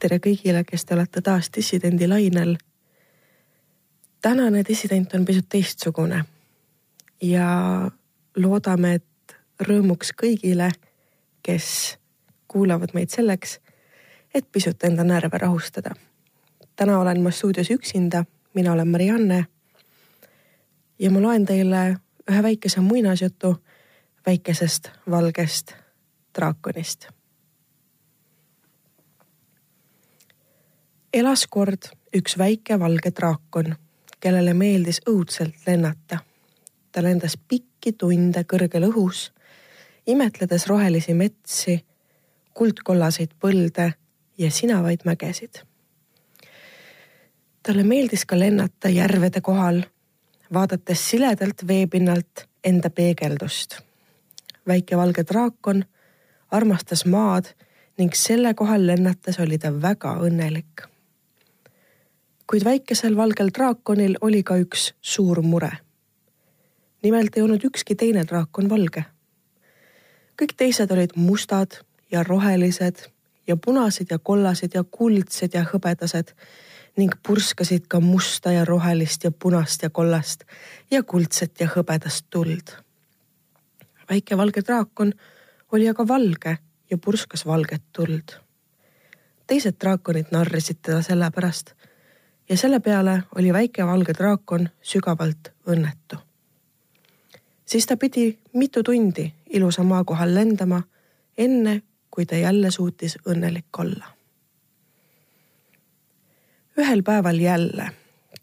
tere kõigile, kes te olete taas dissidendi lainel. tänane dissident on pisut teistsugune ja loodame, et rõõmuks kõigile, kes kuulavad meid selleks, et pisut enda närve rahustada. täna olen ma stuudios üksinda, mina olen Marianne. ja ma loen teile ühe väikese muinasjutu väikesest valgest draakonist elas kord üks väike valge draakon, kellele meeldis õudselt lennata. ta lendas pikki tunde kõrgel õhus, imetledes rohelisi metsi, kuldkollaseid põlde ja sinavaid mägesid. talle meeldis ka lennata järvede kohal, vaadates siledalt veepinnalt enda peegeldust. väike valge draakon armastas maad ning selle kohal lennates oli ta väga õnnelik kuid väikesel valgel draakonil oli ka üks suur mure. nimelt ei olnud ükski teine draakon valge. kõik teised olid mustad ja rohelised ja punased ja kollased ja kuldsed ja hõbedased ning purskasid ka musta ja rohelist ja punast ja kollast ja kuldset ja hõbedast tuld. väike valge draakon oli aga valge ja purskas valget tuld. teised draakonid narrisid teda sellepärast ja selle peale oli väike valge draakon sügavalt õnnetu. siis ta pidi mitu tundi ilusa maa kohal lendama, enne kui ta jälle suutis õnnelik olla. ühel päeval jälle,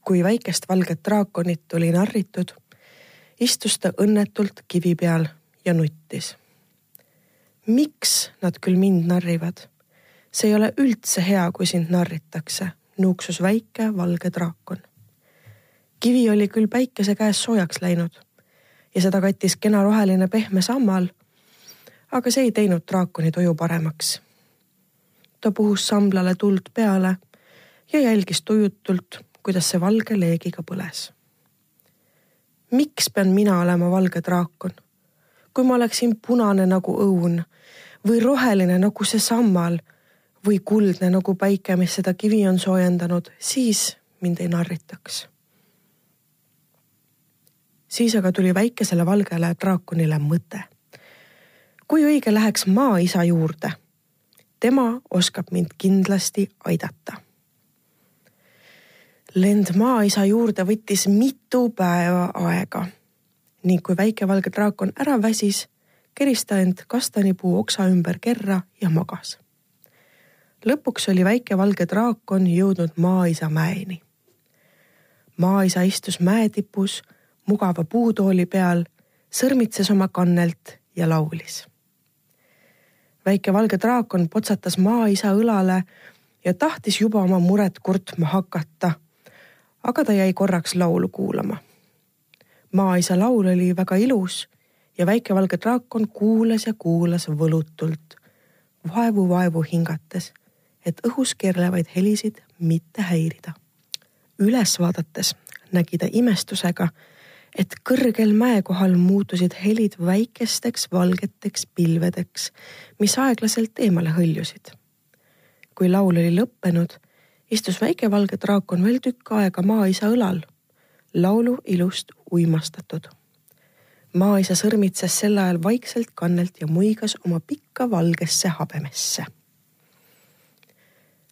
kui väikest valget draakonit oli narritud, istus ta õnnetult kivi peal ja nuttis. miks nad küll mind narrivad? see ei ole üldse hea, kui sind narritakse nuuksus väike valge draakon. kivi oli küll päikese käes soojaks läinud ja seda kattis kena roheline pehme sammal. aga see ei teinud draakoni tuju paremaks. ta puhus samblale tuld peale ja jälgis tujutult, kuidas see valge leegiga põles. miks pean mina olema valge draakon? kui ma oleksin punane nagu õun või roheline nagu see sammal või kuldne nagu päike, mis seda kivi on soojendanud, siis mind ei narritaks. siis aga tuli väikesele valgele draakonile mõte. kui õige läheks maaisa juurde, tema oskab mind kindlasti aidata. lend maaisa juurde võttis mitu päeva aega ning kui väike valge draakon ära väsis, keris ta end kastanipuu oksa ümber kerra ja magas lõpuks oli väike valge draakon jõudnud maaisa mäeni. maaisa istus mäetipus mugava puutooli peal, sõrmitses oma kannelt ja laulis. väike valge draakon potsatas maaisa õlale ja tahtis juba oma muret kurtma hakata. aga ta jäi korraks laulu kuulama. maaisa laul oli väga ilus ja väike valge draakon kuulas ja kuulas võlutult, vaevu-vaevu hingates et õhus keerlevaid helisid mitte häirida. üles vaadates nägi ta imestusega, et kõrgel mäekohal muutusid helid väikesteks valgeteks pilvedeks, mis aeglaselt eemale hõljusid. kui laul oli lõppenud, istus väike valge draakon veel tükk aega maaisa õlal, laulu ilust uimastatud. maaisa sõrmitses sel ajal vaikselt kannelt ja muigas oma pikka valgesse habemesse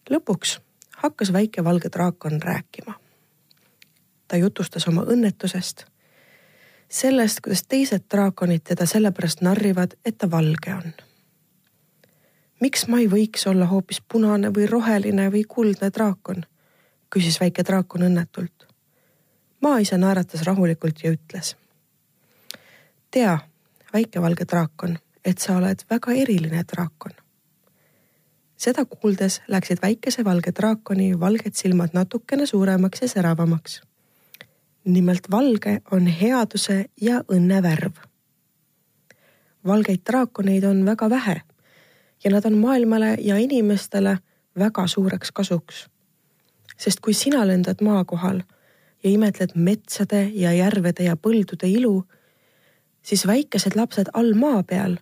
lõpuks hakkas väike valge draakon rääkima. ta jutustas oma õnnetusest, sellest, kuidas teised draakonid teda sellepärast narrivad, et ta valge on. miks ma ei võiks olla hoopis punane või roheline või kuldne draakon, küsis väike draakon õnnetult. maaisa naeratas rahulikult ja ütles. tea, väike valge draakon, et sa oled väga eriline draakon seda kuuldes läksid väikese valge draakoni valged silmad natukene suuremaks ja säravamaks. nimelt valge on headuse ja õnne värv. valgeid draakoneid on väga vähe ja nad on maailmale ja inimestele väga suureks kasuks. sest kui sina lendad maa kohal ja imetled metsade ja järvede ja põldude ilu, siis väikesed lapsed all maa peal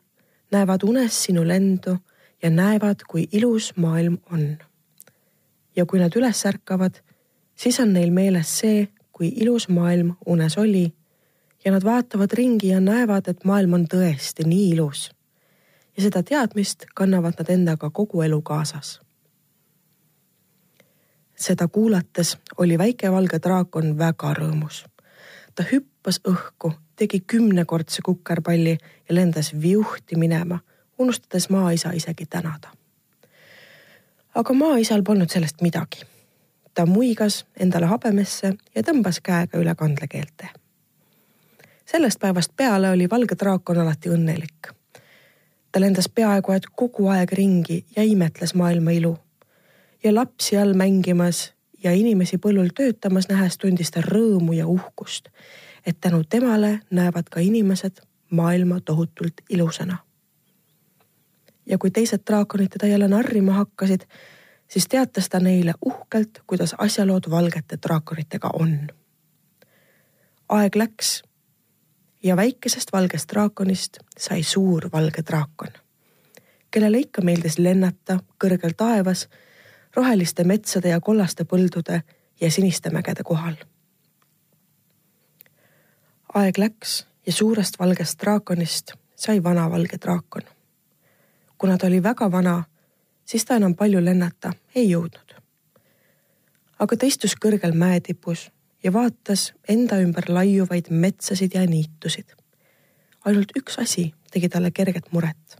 näevad unes sinu lendu ja näevad, kui ilus maailm on. ja kui nad üles ärkavad, siis on neil meeles see, kui ilus maailm unes oli ja nad vaatavad ringi ja näevad, et maailm on tõesti nii ilus. ja seda teadmist kannavad nad endaga kogu elu kaasas. seda kuulates oli väike valge draakon väga rõõmus. ta hüppas õhku, tegi kümnekordse kukerpalli ja lendas viuhti minema, unustades maaisa isegi tänada. aga maaisal polnud sellest midagi ta muigas endale habemesse ja tõmbas käega üle kandlekeelte sellest päevast peale oli valge draakon alati õnnelik. ta lendas peaaegu et kogu aeg ringi ja imetles maailma ilu. ja lapsi all mängimas ja inimesi põllul töötamas nähes tundis ta rõõmu ja uhkust, et tänu temale näevad ka inimesed maailma tohutult ilusana. Ja kui teised draakonid teda jälle narrima hakkasid, siis teatas ta neile uhkelt, kuidas asjalood valgete draakonitega on. aeg läks ja väikesest valgest draakonist sai suur valge draakon, kellele ikka meeldis lennata kõrgel taevas, roheliste metsade ja kollaste põldude ja siniste mägede kohal. aeg läks ja suurest valgest draakonist sai vana valge draakon. Kuna ta oli väga vana, siis ta enam palju lennata ei jõudnud. aga ta istus kõrgel mäetipus ja vaatas enda ümber laiuvaid metsasid ja niitusid. ainult üks asi tegi talle kerget muret.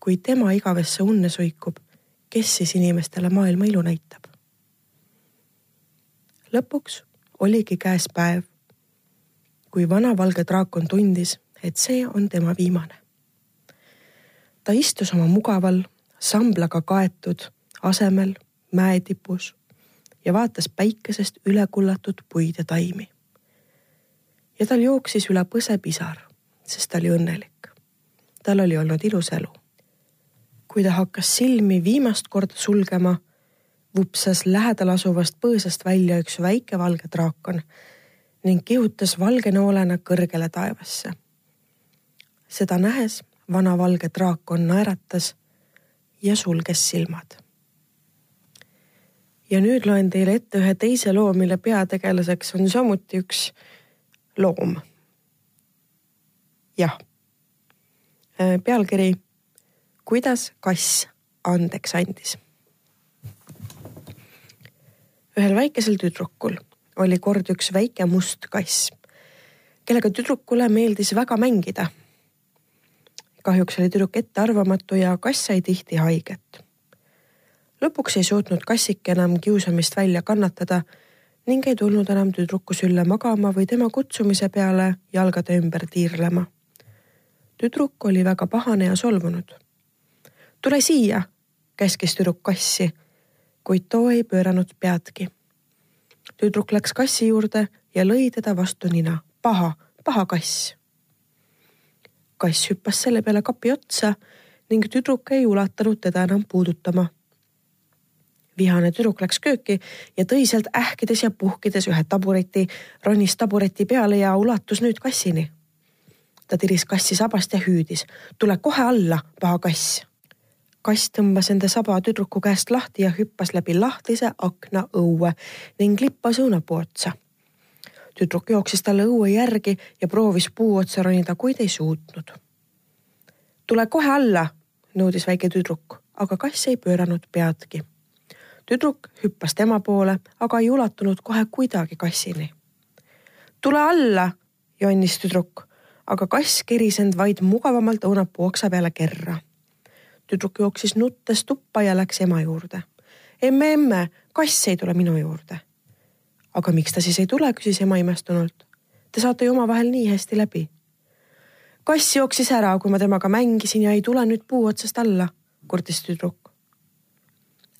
kui tema igavesse unne suikub, kes siis inimestele maailma ilu näitab? lõpuks oligi käes päev, kui vana valge draakon tundis, et see on tema viimane. Ta istus oma mugaval, samblaga kaetud asemel mäetipus ja vaatas päikesest üle kullatud puid ja taimi. ja tal jooksis üle põse pisar, sest ta oli õnnelik. tal oli olnud ilus elu. kui ta hakkas silmi viimast korda sulgema, vupsas lähedal asuvast põõsast välja üks väike valge draakon ning kihutas valge noolena kõrgele taevasse. seda nähes vana valge draakon naeratas ja sulges silmad ja nüüd loen teile ette ühe teise loo, mille peategelaseks on samuti üks loom. jah. Äh, pealkiri kuidas kass andeks andis. ühel väikesel tüdrukul oli kord üks väike must kass, kellega tüdrukule meeldis väga mängida. Kahjuks oli tüdruk ettearvamatu ja kass sai tihti haiget lõpuks ei suutnud kassike enam kiusamist välja kannatada ning ei tulnud enam tüdruku sülle magama või tema kutsumise peale jalgade ümber tiirlema. tüdruk oli väga pahane ja solvunud. tule siia, käskis tüdruk kassi, kuid too ei pööranud peadki. tüdruk läks kassi juurde ja lõi teda vastu nina. paha, paha kass. Kass hüppas selle peale kapi otsa ning tüdruk ei ulatanud teda enam puudutama vihane tüdruk läks kööki ja tõi sealt ähkides ja puhkides ühe tabureti, ronis tabureti peale ja ulatus nüüd kassini. ta tiris kassi sabast ja hüüdis. tule kohe alla, paha kass. kass tõmbas enda saba tüdruku käest lahti ja hüppas läbi lahtise akna õue ning lippas õunapuu otsa. Tüdruk jooksis talle õue järgi ja proovis puu otsa ronida, kuid ei suutnud. tule kohe alla, nõudis väike tüdruk, aga kass ei pööranud peadki tüdruk hüppas tema poole, aga ei ulatunud kohe kuidagi kassini. tule alla, jonnis tüdruk, aga kass keris end vaid mugavamalt õunapuu oksa peale kerra. tüdruk jooksis nuttes tuppa ja läks ema juurde. emme, emme, kass ei tule minu juurde. Aga miks ta siis ei tule, küsis ema imestunult. Te saate ju omavahel nii hästi läbi. kass jooksis ära, kui ma temaga mängisin ja ei tule nüüd puu otsast alla, kurtis tüdruk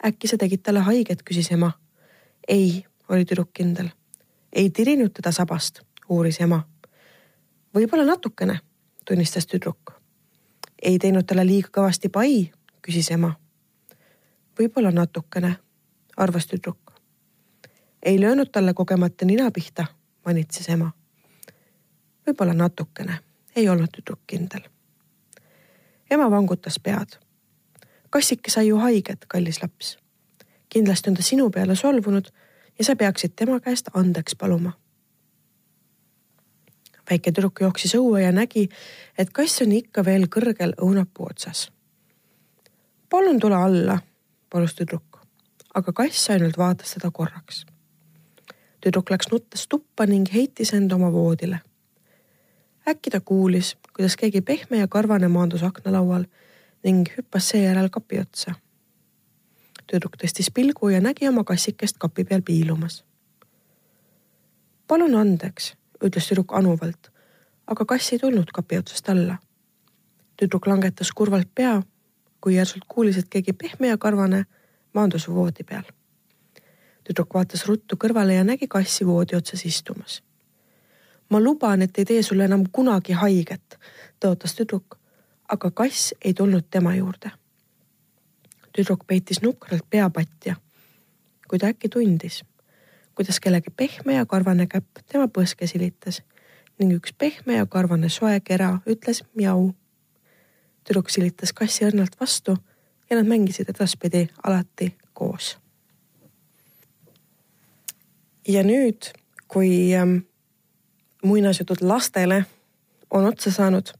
äkki sa tegid talle haiget, küsis ema. ei, oli tüdruk kindel. ei tirinud teda sabast, uuris ema. võib-olla natukene, tunnistas tüdruk. ei teinud talle liiga kõvasti pai, küsis ema. võib-olla natukene, arvas tüdruk. Ei löönud talle kogemata nina pihta, manitses ema. võib-olla natukene, ei olnud tüdruk kindel. ema vangutas pead kassike sai ju haiget, kallis laps. kindlasti on ta sinu peale solvunud ja sa peaksid tema käest andeks paluma. väike tüdruk jooksis õue ja nägi, et kass on ikka veel kõrgel õunapuu otsas. palun tule alla, palus tüdruk, aga kass ainult vaatas teda korraks. Tüdruk läks nuttes tuppa ning heitis end oma voodile. äkki ta kuulis, kuidas keegi pehme ja karvane maandus aknalaual ning hüppas seejärel kapi otsa tüdruk tõstis pilgu ja nägi oma kassikest kapi peal piilumas. palun andeks, ütles tüdruk anuvalt, aga kass ei tulnud kapi otsast alla. tüdruk langetas kurvalt pea, kui järsult kuulis, et keegi pehme ja karvane maandus voodi peal. Tüdruk vaatas ruttu kõrvale ja nägi kassi voodi otsas istumas. ma luban, et ei tee sulle enam kunagi haiget, tõotas tüdruk, aga kass ei tulnud tema juurde tüdruk peitis nukralt pea patja. kui ta äkki tundis, kuidas kellegi pehme ja karvane käpp tema põske silitas ning üks pehme ja karvane soe kera ütles mjau. tüdruk silitas kassi õrnalt vastu ja nad mängisid edaspidi alati koos. Ja nüüd, kui ähm, muinasjutud lastele on otsa saanud,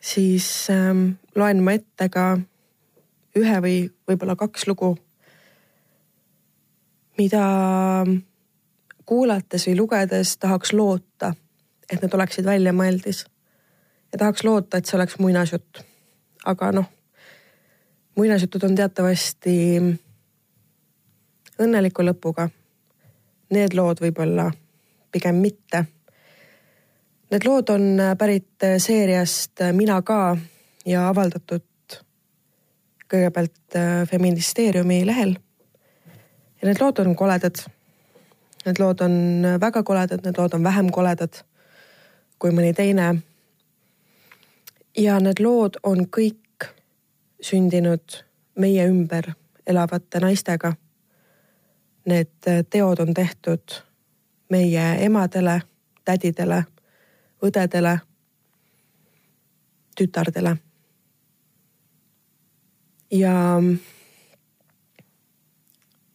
siis ähm, loen ma ette ka ühe või võib-olla kaks lugu, mida kuulates või lugedes tahaks loota, et need oleksid väljamõeldis. ja tahaks loota, et see oleks muinasjutt. aga noh, muinasjutud on teatavasti õnneliku lõpuga. Need lood võib-olla pigem mitte. Need lood on pärit seeriast Mina ka ja avaldatud kõigepealt äh, Feministeeriumi lehel. ja need lood on koledad. Need lood on äh, väga koledad, need lood on vähem koledad kui mõni teine. ja need lood on kõik sündinud meie ümber elavate naistega. Need äh, teod on tehtud meie emadele, tädidele, õdedele, tütardele ja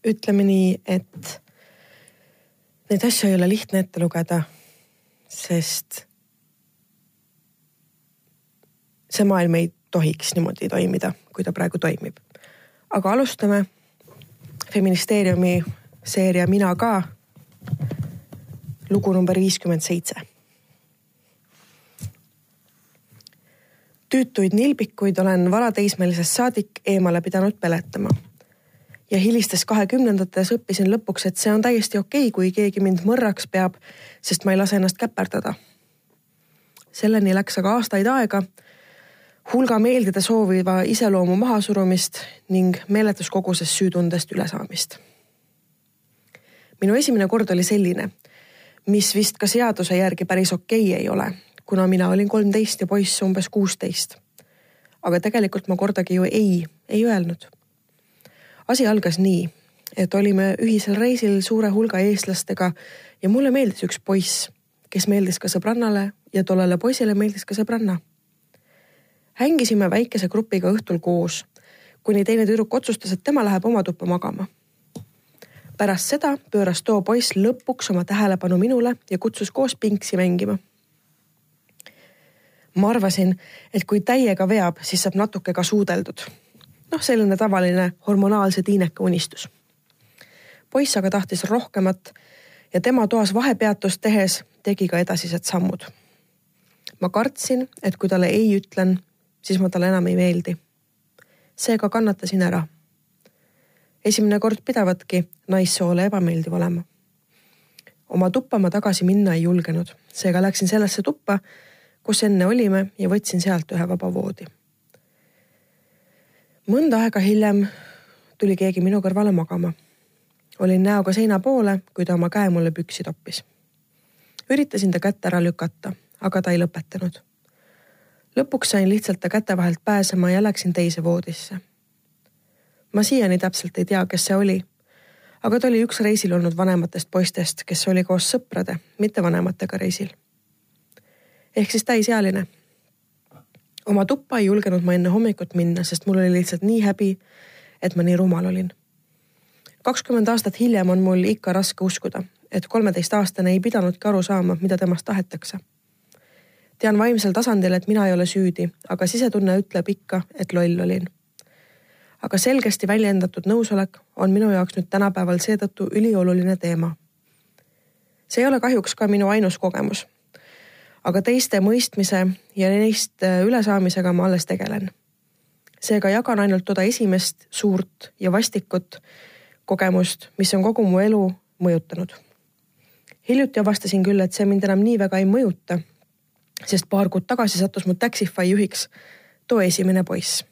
ütleme nii, et neid asju ei ole lihtne ette lugeda, sest see maailm ei tohiks niimoodi toimida, kui ta praegu toimib. aga alustame feministeeriumi seeria Mina ka lugu number viiskümmend seitse tüütuid nilbikuid olen varateismelisest saadik eemale pidanud peletama. ja hilistes kahekümnendates õppisin lõpuks, et see on täiesti okei okay,, kui keegi mind mõrraks peab, sest ma ei lase ennast käperdada. selleni läks aga aastaid aega, hulga meeldida sooviva iseloomu mahasurumist ning meeletus koguses süütundest ülesaamist. minu esimene kord oli selline, mis vist ka seaduse järgi päris okei okay ei ole kuna mina olin kolmteist ja poiss umbes kuusteist. aga tegelikult ma kordagi ju ei, ei öelnud. asi algas nii, et olime ühisel reisil suure hulga eestlastega ja mulle meeldis üks poiss, kes meeldis ka sõbrannale ja tollele poisile meeldis ka sõbranna. Hängisime väikese grupiga õhtul koos, kuni teine tüdruk otsustas, et tema läheb oma tuppa magama pärast seda pööras too poiss lõpuks oma tähelepanu minule ja kutsus koos pingsi mängima ma arvasin, et kui täiega veab, siis saab natuke ka suudeldud. noh, selline tavaline hormonaalse tiineka unistus. poiss aga tahtis rohkemat ja tema toas vahepeatust tehes tegi ka edasised sammud. ma kartsin, et kui talle ei ütlen, siis ma talle enam ei meeldi. seega kannatasin ära. esimene kord pidavatki naissoole ebameeldiv olema. oma tuppa ma tagasi minna ei julgenud, seega läksin sellesse tuppa kus enne olime ja võtsin sealt ühe vaba voodi. mõnda aega hiljem tuli keegi minu kõrvale magama. olin näoga seina poole, kui ta oma käe mulle püksi toppis. üritasin ta kätt ära lükata, aga ta ei lõpetanud. Lõpuks sain lihtsalt ta käte vahelt pääsema ja läksin teise voodisse. ma siiani täpselt ei tea, kes see oli aga ta oli üks reisil olnud vanematest poistest, kes oli koos sõprade, mitte vanematega reisil ehk siis täisealine. oma tuppa ei julgenud ma enne hommikut minna, sest mul oli lihtsalt nii häbi, et ma nii rumal olin. kakskümmend aastat hiljem on mul ikka raske uskuda, et kolmeteistaastane ei pidanudki aru saama, mida temast tahetakse. Tean vaimsel tasandil, et mina ei ole süüdi, aga sisetunne ütleb ikka, et loll olin. aga selgesti väljendatud nõusolek on minu jaoks nüüd tänapäeval seetõttu ülioluline teema. see ei ole kahjuks ka minu ainus kogemus. aga teiste mõistmise ja neist ülesaamisega ma alles tegelen seega jagan ainult toda esimest suurt ja vastikut kogemust, mis on kogu mu elu mõjutanud. hiljuti avastasin küll, et see mind enam nii väga ei mõjuta, sest paar kuud tagasi sattus mu Taxify juhiks too esimene poiss.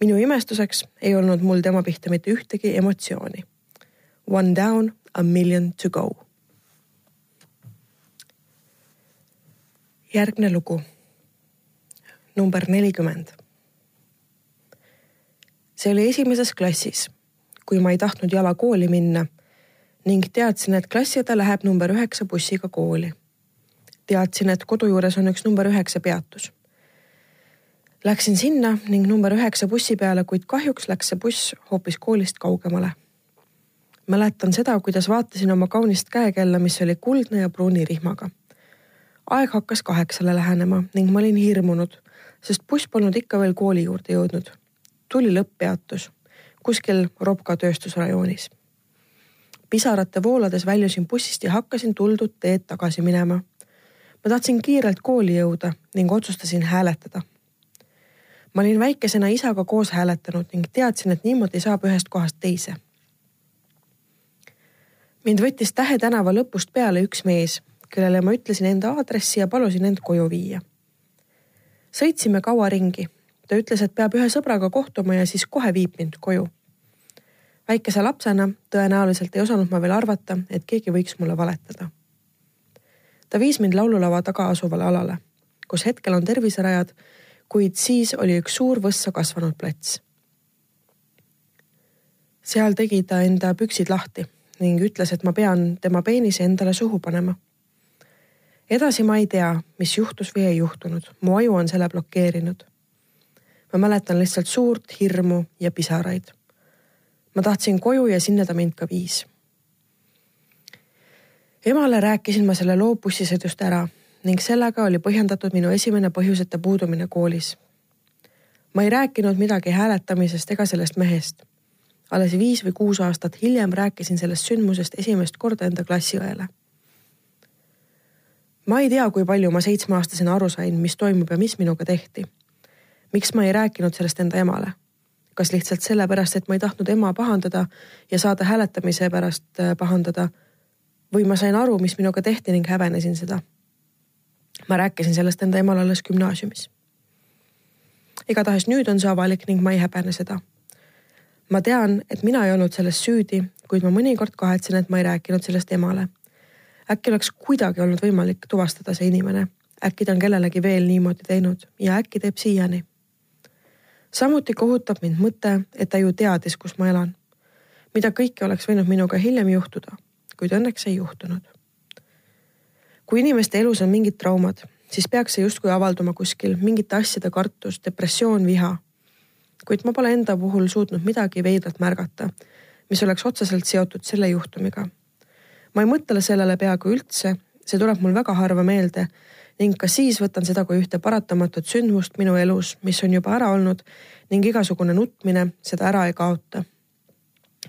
minu imestuseks ei olnud mul tema pihta mitte ühtegi emotsiooni. One down, a million to go. järgne lugu. number nelikümmend. see oli esimeses klassis kui ma ei tahtnud jala kooli minna ning teadsin, et klassiõde läheb number üheksa bussiga kooli. Teadsin, et kodu juures on üks number üheksa peatus. Läksin sinna ning number üheksa bussi peale, kuid kahjuks läks see buss hoopis koolist kaugemale. mäletan seda, kuidas vaatasin oma kaunist käekella, mis oli kuldne ja pruuni rihmaga. aeg hakkas kaheksale lähenema ning ma olin hirmunud, sest buss polnud ikka veel kooli juurde jõudnud. tuli lõpppeatus kuskil Ropka tööstusrajoonis. pisarate voolades väljusin bussist ja hakkasin tuldud teed tagasi minema. Ma tahtsin kiirelt kooli jõuda ning otsustasin hääletada. ma olin väikesena isaga koos hääletanud ning teadsin, et niimoodi saab ühest kohast teise. mind võttis Tähe tänava lõpust peale üks mees, kellele ma ütlesin enda aadressi ja palusin end koju viia. sõitsime kaua ringi ta ütles, et peab ühe sõbraga kohtuma ja siis kohe viib mind koju. väikese lapsena tõenäoliselt ei osanud ma veel arvata, et keegi võiks mulle valetada. Ta viis mind laululava taga asuvale alale, kus hetkel on terviserajad, kuid siis oli üks suur võssa kasvanud plats. seal tegi ta enda püksid lahti ning ütles, et ma pean tema peenise endale suhu panema edasi ma ei tea, mis juhtus või ei juhtunud, mu aju on selle blokeerinud ma mäletan lihtsalt suurt hirmu ja pisaraid. ma tahtsin koju ja sinna ta mind ka viis. Emale rääkisin ma selle loo bussisõidust ära ning sellega oli põhjendatud minu esimene põhjuseta puudumine koolis. ma ei rääkinud midagi hääletamisest ega sellest mehest. alles viis või kuus aastat hiljem rääkisin sellest sündmusest esimest korda enda klassiõele. ma ei tea, kui palju ma seitsmeaastasena aru sain, mis toimub ja mis minuga tehti miks ma ei rääkinud sellest enda emale? kas lihtsalt sellepärast, et ma ei tahtnud ema pahandada ja saada hääletamise pärast äh, pahandada? Või ma sain aru, mis minuga tehti ning häbenesin seda? ma rääkisin sellest enda emale alles gümnaasiumis. igatahes nüüd on see avalik ning ma ei häbene seda. ma tean, et mina ei olnud selles süüdi, kuid ma mõnikord kahetsen, et ma ei rääkinud sellest emale. äkki oleks kuidagi olnud võimalik tuvastada see inimene, äkki ta on kellelegi veel niimoodi teinud ja äkki teeb siiani samuti kohutab mind mõte, et ta ju teadis, kus ma elan. mida kõike oleks võinud minuga hiljem juhtuda, kuid õnneks ei juhtunud. kui inimeste elus on mingid traumad, siis peaks see justkui avalduma kuskil mingite asjade kartus, depressioon, viha. kuid ma pole enda puhul suutnud midagi veidrat märgata, mis oleks otseselt seotud selle juhtumiga. ma ei mõtle sellele peaaegu üldse, see tuleb mul väga harva meelde ning ka siis võtan seda kui ühte paratamatut sündmust minu elus, mis on juba ära olnud ning igasugune nutmine seda ära ei kaota.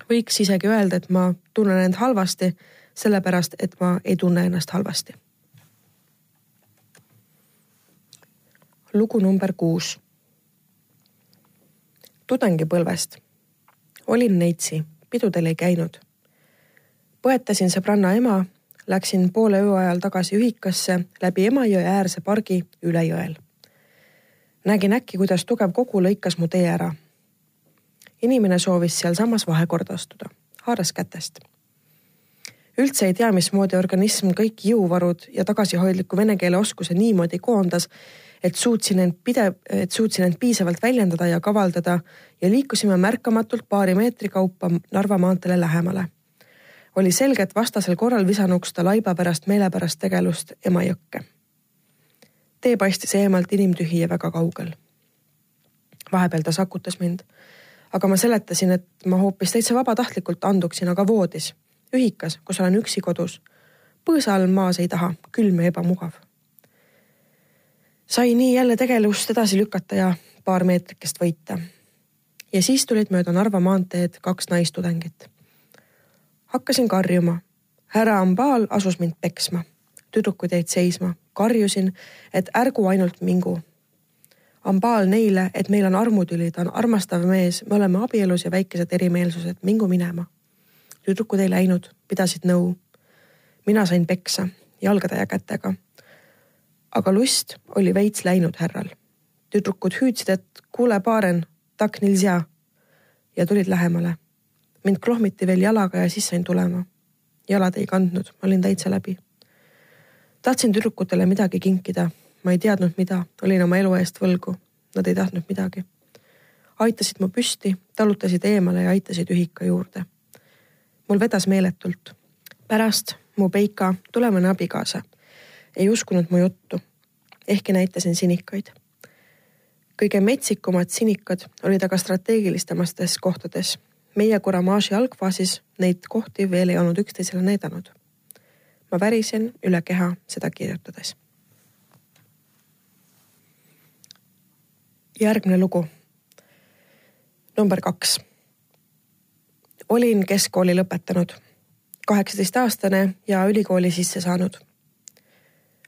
Võiks isegi öelda, et ma tunnen end halvasti, sellepärast et ma ei tunne ennast halvasti. lugu number kuus. tudengipõlvest. olin neitsi, pidudel ei käinud. põetasin sõbranna ema Läksin poole öö ajal tagasi ühikasse läbi Emajõe äärse pargi üle jõel. nägin äkki, kuidas tugev kogu lõikas mu tee ära. Inimene soovis sealsamas vahekorda astuda, haaras kätest. üldse ei tea, mismoodi organism kõik jõuvarud ja tagasihoidliku vene keele oskuse niimoodi koondas, et suutsin end pidev, et suutsin end piisavalt väljendada ja kavaldada ja liikusime märkamatult paari meetri kaupa Narva maanteele lähemale oli selge, et vastasel korral visanuks ta laiba pärast meelepärast tegelust Emajõkke. tee paistis eemalt inimtühi ja väga kaugel. vahepeal ta sakutas mind, aga ma seletasin, et ma hoopis täitsa vabatahtlikult anduksin, aga voodis, ühikas, kus olen üksi kodus. põõsa all maas ei taha, külm ja ebamugav. sai nii jälle tegelust edasi lükata ja paar meetrikest võita. ja siis tulid mööda Narva maanteed kaks naistudengit. hakkasin karjuma. härra Ambaal asus mind peksma. tüdrukud jäid seisma, karjusin, et ärgu ainult mingu Ambaal neile, et meil on armutüli, ta on armastav mees, me oleme abielus ja väikesed erimeelsused, mingu minema. tüdrukud ei läinud, pidasid nõu. mina sain peksa jalgade ja kätega. aga lust oli veits läinud härral. tüdrukud hüüdsid, et kuule, paaren, tak nilsja ja tulid lähemale. mind klohmiti veel jalaga ja siis sain tulema. jalad ei kandnud, ma olin täitsa läbi. tahtsin tüdrukutele midagi kinkida ma ei teadnud, mida, olin oma elu eest võlgu. Nad ei tahtnud midagi. aitasid mu püsti, talutasid eemale ja aitasid ühika juurde. mul vedas meeletult. pärast mu Peika, tulevane abikaasa, ei uskunud mu juttu, ehkki näitasin sinikaid. kõige metsikumad sinikad olid aga strateegilistemates kohtades. meie Kuramaaži algfaasis neid kohti veel ei olnud üksteisele näidanud. ma värisin üle keha seda kirjutades järgmine lugu. number kaks. olin keskkooli lõpetanud, kaheksateistaastane ja ülikooli sisse saanud.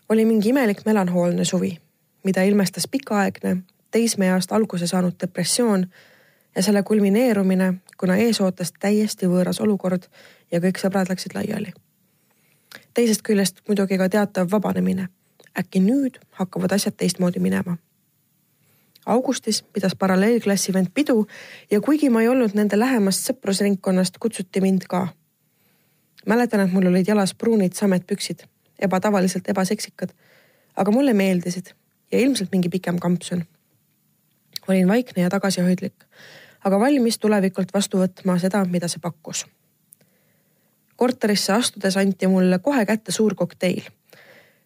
oli mingi imelik melanhoolne suvi, mida ilmestas pikaaegne teismeeast alguse saanud depressioon ja selle kulmineerumine, kuna ees ootas täiesti võõras olukord ja kõik sõbrad läksid laiali. teisest küljest muidugi ka teatav vabanemine. äkki nüüd hakkavad asjad teistmoodi minema augustis pidas paralleelklassi vend pidu ja kuigi ma ei olnud nende lähemast sõprusringkonnast, kutsuti mind ka. mäletan, et mul olid jalas pruunid sametpüksid, ebatavaliselt ebaseksikad, aga mulle meeldisid ja ilmselt mingi pikem kampsun. olin vaikne ja tagasihoidlik, aga valmis tulevikult vastu võtma seda, mida see pakkus. korterisse astudes anti mulle kohe kätte suur kokteil,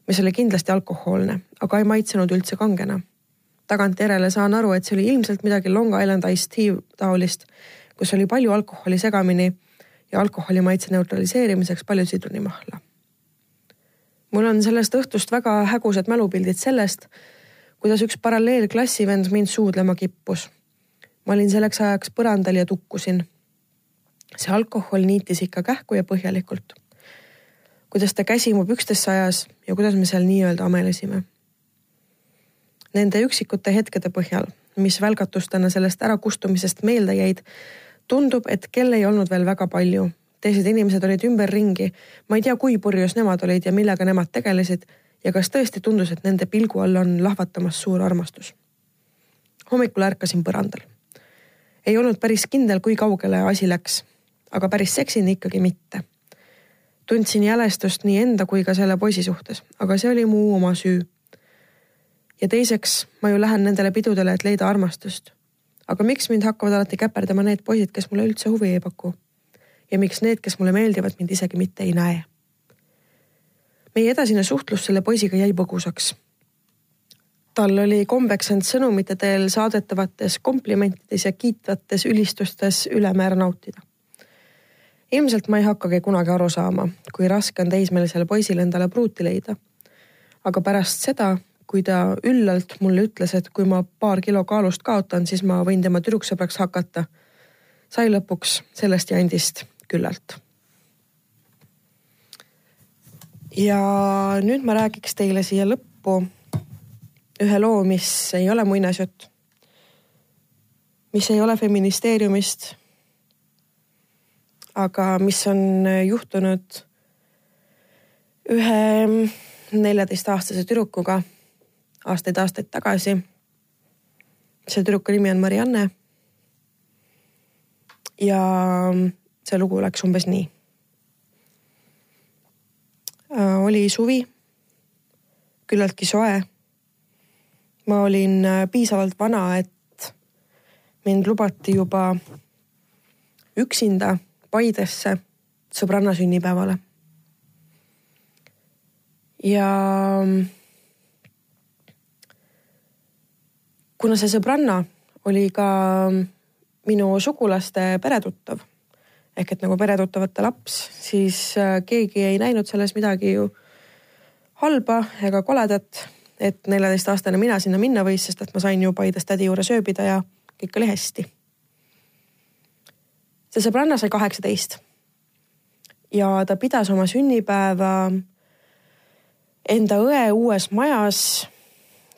mis oli kindlasti alkohoolne, aga ei maitsenud üldse kangena tagantjärele saan aru, et see oli ilmselt midagi Long Island Iced Tea taolist, kus oli palju alkoholi segamini ja alkoholi maitse neutraliseerimiseks palju sidrunimahla. mul on sellest õhtust väga hägusad mälupildid sellest, kuidas üks paralleelklassivend mind suudlema kippus. ma olin selleks ajaks põrandal ja tukkusin. see alkohol niitis ikka kähku ja põhjalikult. kuidas ta käsi mu pükstesse ajas ja kuidas me seal nii-öelda amelesime Nende üksikute hetkede põhjal, mis välgatustena sellest ärakustumisest meelde jäid, tundub, et kell ei olnud veel väga palju. teised inimesed olid ümberringi. ma ei tea, kui purjus nemad olid ja millega nemad tegelesid ja kas tõesti tundus, et nende pilgu all on lahvatamas suur armastus. hommikul ärkasin põrandal. ei olnud päris kindel, kui kaugele asi läks, aga päris seksini ikkagi mitte. tundsin jälestust nii enda kui ka selle poisi suhtes, aga see oli mu oma süü ja teiseks, ma ju lähen nendele pidudele, et leida armastust. aga miks mind hakkavad alati käperdama need poisid, kes mulle üldse huvi ei paku? ja miks need, kes mulle meeldivad, mind isegi mitte ei näe? meie edasine suhtlus selle poisiga jäi põgusaks. tal oli kombeks end sõnumite teel saadetavates komplimentides ja kiitvates ülistustes ülemäära nautida. ilmselt ma ei hakkagi kunagi aru saama, kui raske on teismelisele poisile endale pruuti leida. aga pärast seda kui ta üllalt mulle ütles, et kui ma paar kilo kaalust kaotan, siis ma võin tema tüdruksõbraks hakata. sai lõpuks sellest jandist küllalt. ja nüüd ma räägiks teile siia lõppu ühe loo, mis ei ole muinasjutt. mis ei ole feministeeriumist. aga mis on juhtunud ühe neljateistaastase tüdrukuga aastaid-aastaid tagasi. see tüdruku nimi on Marianne. ja see lugu läks umbes nii. Äh, oli suvi, küllaltki soe. ma olin äh, piisavalt vana, et mind lubati juba üksinda Paidesse sõbranna sünnipäevale. ja kuna see sõbranna oli ka minu sugulaste peretuttav ehk et nagu peretuttavate laps, siis äh, keegi ei näinud selles midagi ju halba ega koledat, et neljateistaastane mina sinna minna võis, sest et ma sain ju Paides tädi juures ööbida ja kõik oli hästi. see sõbranna sai kaheksateist ja ta pidas oma sünnipäeva enda õe uues majas,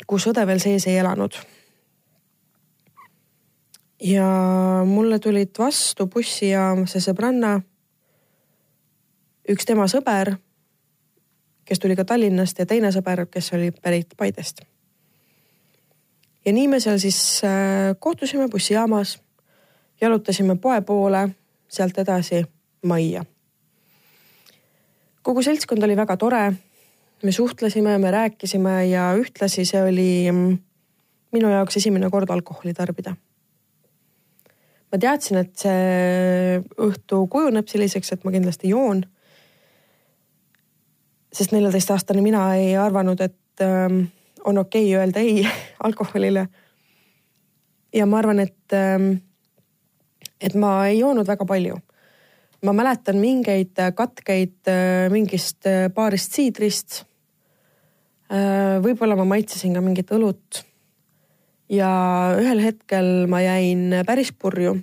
kus õde veel sees ei elanud ja mulle tulid vastu bussijaamas see sõbranna, üks tema sõber, kes tuli ka Tallinnast ja teine sõber, kes oli pärit Paidest. ja nii me seal siis äh, kohtusime bussijaamas, jalutasime poe poole, sealt edasi majja. kogu seltskond oli väga tore. me suhtlesime, me rääkisime ja ühtlasi see oli mm, minu jaoks esimene kord alkoholi tarbida ma teadsin, et see õhtu kujuneb selliseks, et ma kindlasti joon. sest neljateistaastane mina ei arvanud, et ähm, on okei okay öelda ei alkoholile. ja ma arvan, et ähm,, et ma ei joonud väga palju. ma mäletan mingeid katkeid äh, mingist äh, paarist siidrist äh,. võib-olla ma maitsesin ka mingit õlut ja ühel hetkel ma jäin päris purju.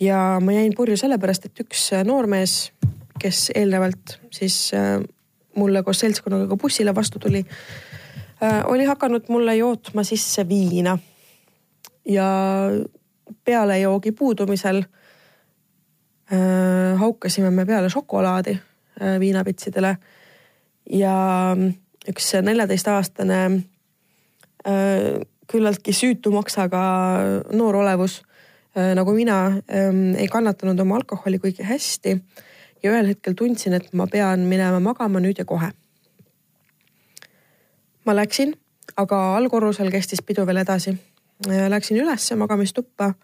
ja ma jäin purju sellepärast, et üks noormees, kes eelnevalt siis äh, mulle koos seltskonnaga ka bussile vastu tuli, äh, oli hakanud mulle jootma sisse viina. ja peale joogi puudumisel äh, haukasime me peale šokolaadi viinapitsidele ja üks neljateistaastane küllaltki süütu maksaga noor olevus äh, nagu mina ähm, ei kannatanud oma alkoholi kuigi hästi. ja ühel hetkel tundsin, et ma pean minema magama nüüd ja kohe. ma läksin, aga allkorrusel kestis pidu veel edasi. Äh, läksin ülesse magamistuppa,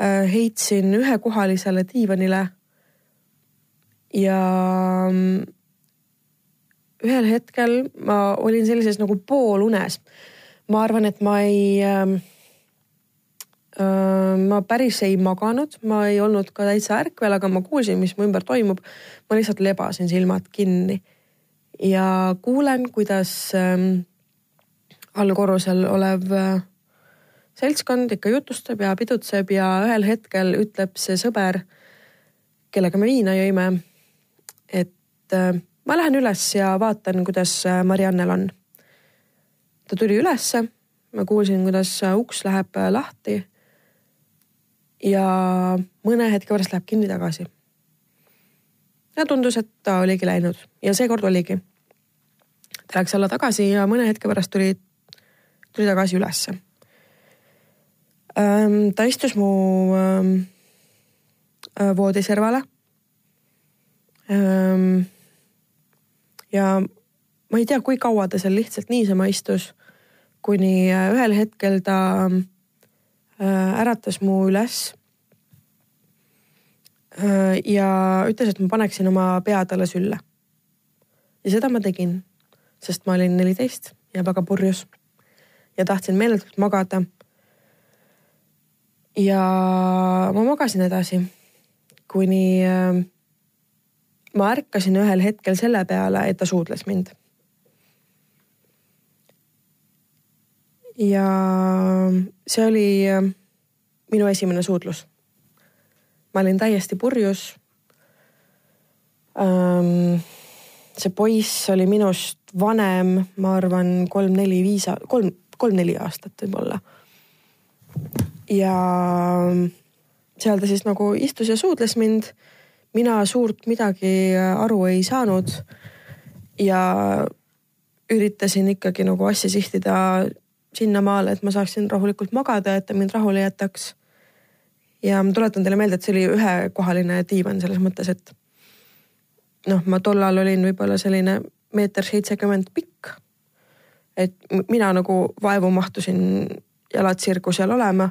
äh, heitsin ühekohalisele diivanile. ja mm, ühel hetkel ma olin sellises nagu poolunes ma arvan, et ma ei äh,, ma päris ei maganud, ma ei olnud ka täitsa ärkvel, aga ma kuulsin, mis mu ümber toimub. ma lihtsalt lebasin silmad kinni ja kuulen, kuidas äh, allkorrusel olev äh, seltskond ikka jutustab ja pidutseb ja ühel hetkel ütleb see sõber, kellega me viina jõime, et äh, ma lähen üles ja vaatan, kuidas äh, Mariannel on ta tuli ülesse, ma kuulsin, kuidas uks läheb lahti. ja mõne hetke pärast läheb kinni tagasi. ja tundus, et ta oligi läinud ja seekord oligi. ta läks alla tagasi ja mõne hetke pärast tuli, tuli tagasi ülesse. ta istus mu voodiservale. ja ma ei tea, kui kaua ta seal lihtsalt niisama istus kuni äh, ühel hetkel ta äh, äratas mu üles. Äh, ja ütles, et ma paneksin oma pea talle sülle. ja seda ma tegin, sest ma olin neliteist ja väga purjus ja tahtsin meeletult magada. ja ma magasin edasi, kuni ma ärkasin ühel hetkel selle peale, et ta suudles mind ja see oli äh, minu esimene suudlus. ma olin täiesti purjus. Ähm, see poiss oli minust vanem, ma arvan, kolm-neli-viis, kolm, kolm-neli aastat võib-olla. ja seal ta siis nagu istus ja suudles mind. mina suurt midagi aru ei saanud. ja üritasin ikkagi nagu asja sihtida sinnamaale, et ma saaksin rahulikult magada, et ta mind rahule jätaks. ja ma tuletan teile meelde, et see oli ühekohaline diivan selles mõttes, et noh, ma tollal olin võib-olla selline meeter seitsekümmend pikk. et mina nagu vaevu mahtusin jalad sirgu seal olema.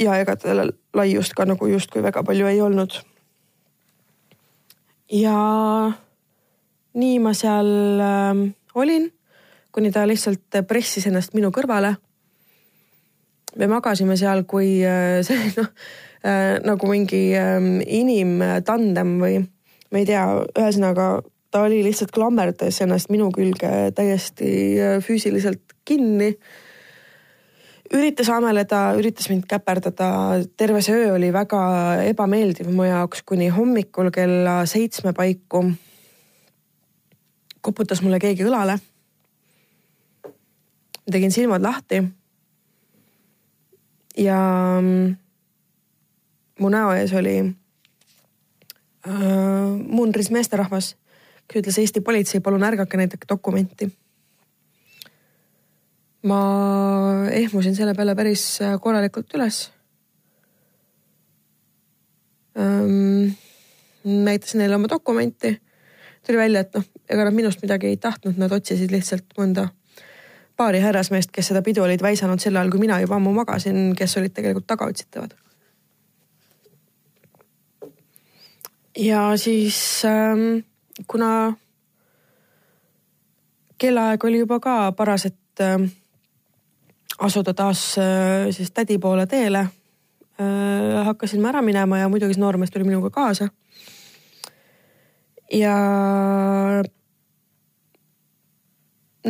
ja ega tal laiust ka nagu justkui väga palju ei olnud. ja nii ma seal äh, olin kuni ta lihtsalt pressis ennast minu kõrvale. me magasime seal kui äh, see noh äh, nagu mingi ähm, inimtandem või ma ei tea, ühesõnaga ta oli lihtsalt klammerdas ennast minu külge täiesti äh, füüsiliselt kinni. üritas ameleda, üritas mind käperdada, terve see öö oli väga ebameeldiv mu jaoks, kuni hommikul kella seitsme paiku koputas mulle keegi õlale. Tegin silmad lahti. ja mm, mu näo ees oli äh, mundris meesterahvas kes ütles Eesti politsei, palun ärgake, näidake dokumenti. ma ehmusin selle peale päris korralikult üles ähm,. näitasin neile oma dokumenti. tuli välja, et noh, ega nad minust midagi ei tahtnud, nad otsisid lihtsalt mõnda paari härrasmeest, kes seda pidu olid väisanud sel ajal, kui mina juba ammu magasin, kes olid tegelikult tagaotsitavad. ja siis ähm, kuna kellaaeg oli juba ka paras, et äh, asuda taas äh, siis tädi poole teele äh,, hakkasin ma ära minema ja muidugi see noormees tuli minuga kaasa. ja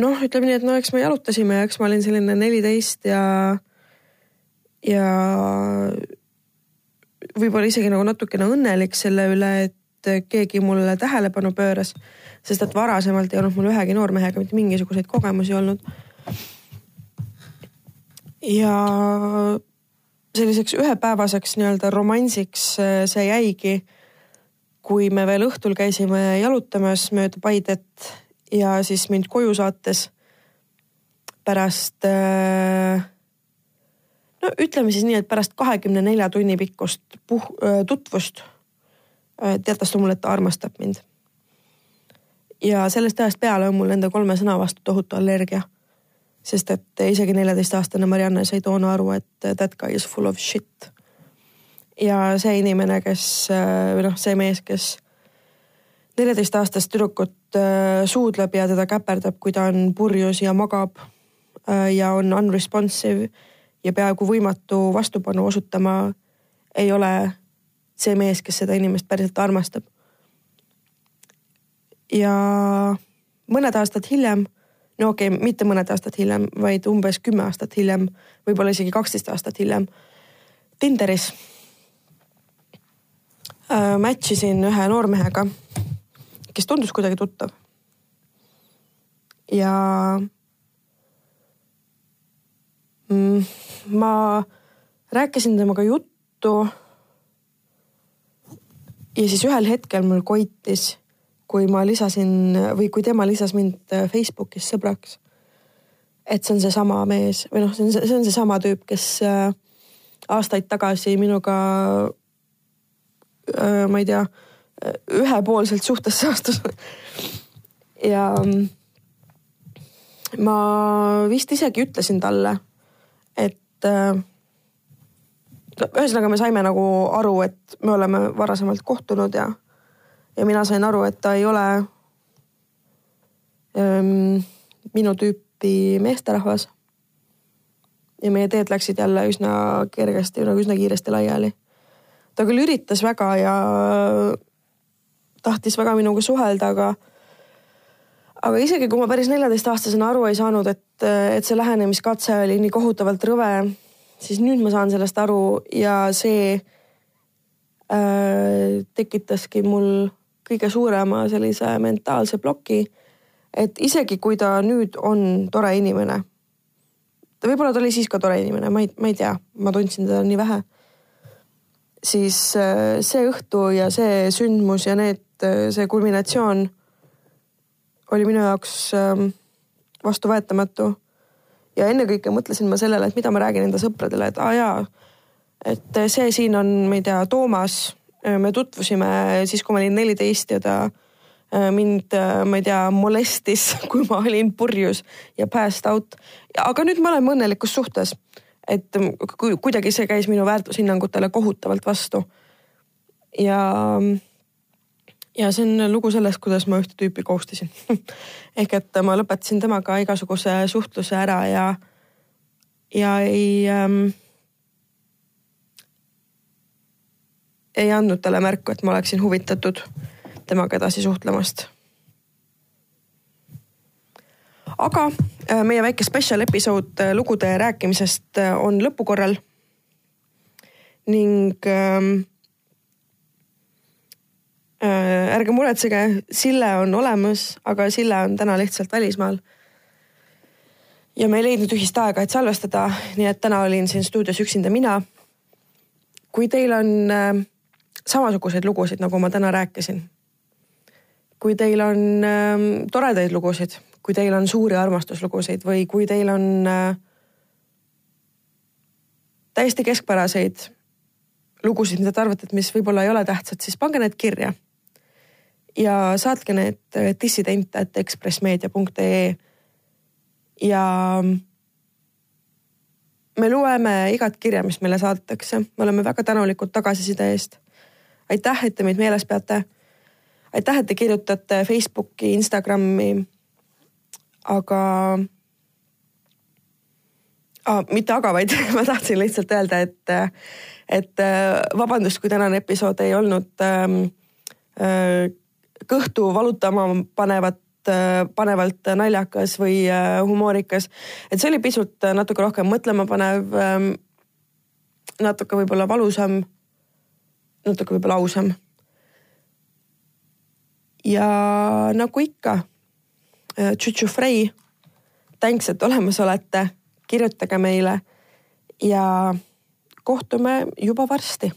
noh, ütleme nii, et no eks me jalutasime ja eks ma olin selline neliteist ja, ja võib-olla isegi nagu natukene õnnelik selle üle, et keegi mulle tähelepanu pööras, sest et varasemalt ei olnud mul ühegi noormehega mitte mingisuguseid kogemusi olnud. ja selliseks ühepäevaseks nii-öelda romansiks see jäigi, kui me veel õhtul käisime jalutamas mööda Paidet ja siis mind koju saates pärast äh, no ütleme siis nii, et pärast kahekümne nelja tunni pikkust puh-, äh, tutvust Äh, teatas ta mulle, et ta armastab mind. ja sellest ajast peale on mul nende kolme sõna vastu tohutu allergia. sest et isegi neljateistaastane Marianne sai toona aru, et that guy is full of shit. ja see inimene, kes või noh, see mees, kes neljateistaastast tüdrukut äh, suudleb ja teda käperdab, kui ta on purjus ja magab ja on unresponsive ja peaaegu võimatu vastupanu osutama, ei ole see mees, kes seda inimest päriselt armastab. ja mõned aastad hiljem, no okei okay,, mitte mõned aastad hiljem, vaid umbes kümme aastat hiljem, võib-olla isegi kaksteist aastat hiljem. Tinderis äh, match isin ühe noormehega, kes tundus kuidagi tuttav. ja mm, ma rääkisin temaga juttu ja siis ühel hetkel mul koitis, kui ma lisasin või kui tema lisas mind äh, Facebookis sõbraks. et see on seesama mees või noh, see on, see on seesama tüüp, kes äh, aastaid tagasi minuga äh,, ma ei tea, ühepoolselt suhtesse astus ja mm, ma vist isegi ütlesin talle, et äh, ühesõnaga me saime nagu aru, et me oleme varasemalt kohtunud ja, ja mina sain aru, et ta ei ole ähm, minu tüüpi meesterahvas. ja meie teed läksid jälle üsna kergesti, nagu üsna kiiresti laiali. ta küll üritas väga ja tahtis väga minuga suhelda, aga aga isegi kui ma päris neljateistaastasena aru ei saanud, et, et see lähenemiskatse oli nii kohutavalt rõve siis nüüd ma saan sellest aru ja see äh, tekitaski mul kõige suurema sellise mentaalse ploki. et isegi kui ta nüüd on tore inimene, võib-olla ta oli siis ka tore inimene, ma ei, ma ei tea, ma tundsin teda nii vähe. siis äh, see õhtu ja see sündmus ja need, äh, see kulminatsioon oli minu jaoks äh, vastuvõetamatu ja ennekõike mõtlesin ma sellele, et mida ma räägin enda sõpradele, et aa jaa, et see siin on, ma ei tea, Toomas. me tutvusime siis, kui ma olin neliteist ja ta äh, mind, äh, ma ei tea, molestis, kui ma olin purjus ja passed out. aga nüüd me oleme õnnelikus suhtes. et kuidagi see käis minu väärtushinnangutele kohutavalt vastu. ja ja see on lugu sellest, kuidas ma ühte tüüpi ghost isin ehk et ma lõpetasin temaga igasuguse suhtluse ära ja ja ei ähm,, ei andnud talle märku, et ma oleksin huvitatud temaga edasi suhtlemast. aga äh, meie väike spetsial episood äh, lugude rääkimisest äh, on lõpukorral. ning ähm, äh, ärge muretsege, Sille on olemas, aga Sille on täna lihtsalt välismaal ja me ei leidnud ühist aega, et salvestada, nii et täna olin siin stuudios üksinda mina. kui teil on äh, samasuguseid lugusid, nagu ma täna rääkisin, kui teil on äh, toredaid lugusid, kui teil on suuri armastuslugusid või kui teil on äh, täiesti keskpäraseid lugusid, mida te arvate, et mis võib-olla ei ole tähtsad, siis pange need kirja. Ja saatke need äh, dissident.ekspressmeedia.ee ja me loeme igat kirja, mis meile saadetakse, me oleme väga tänulikud tagasiside eest. aitäh, et te meid meeles peate. aitäh, et te kirjutate Facebooki, Instagrami. aga ah,, mitte aga, vaid ma tahtsin lihtsalt öelda, et, et vabandust, kui tänane episood ei olnud ähm, äh, kõhtu valutama panevat Äh, panevalt naljakas või äh, humoorikas. et see oli pisut äh, natuke rohkem mõtlemapanev, ähm, natuke võib-olla valusam, natuke võib-olla ausam. ja nagu ikka, Tšutšu Frei, thanks, et olemas olete, kirjutage meile ja kohtume juba varsti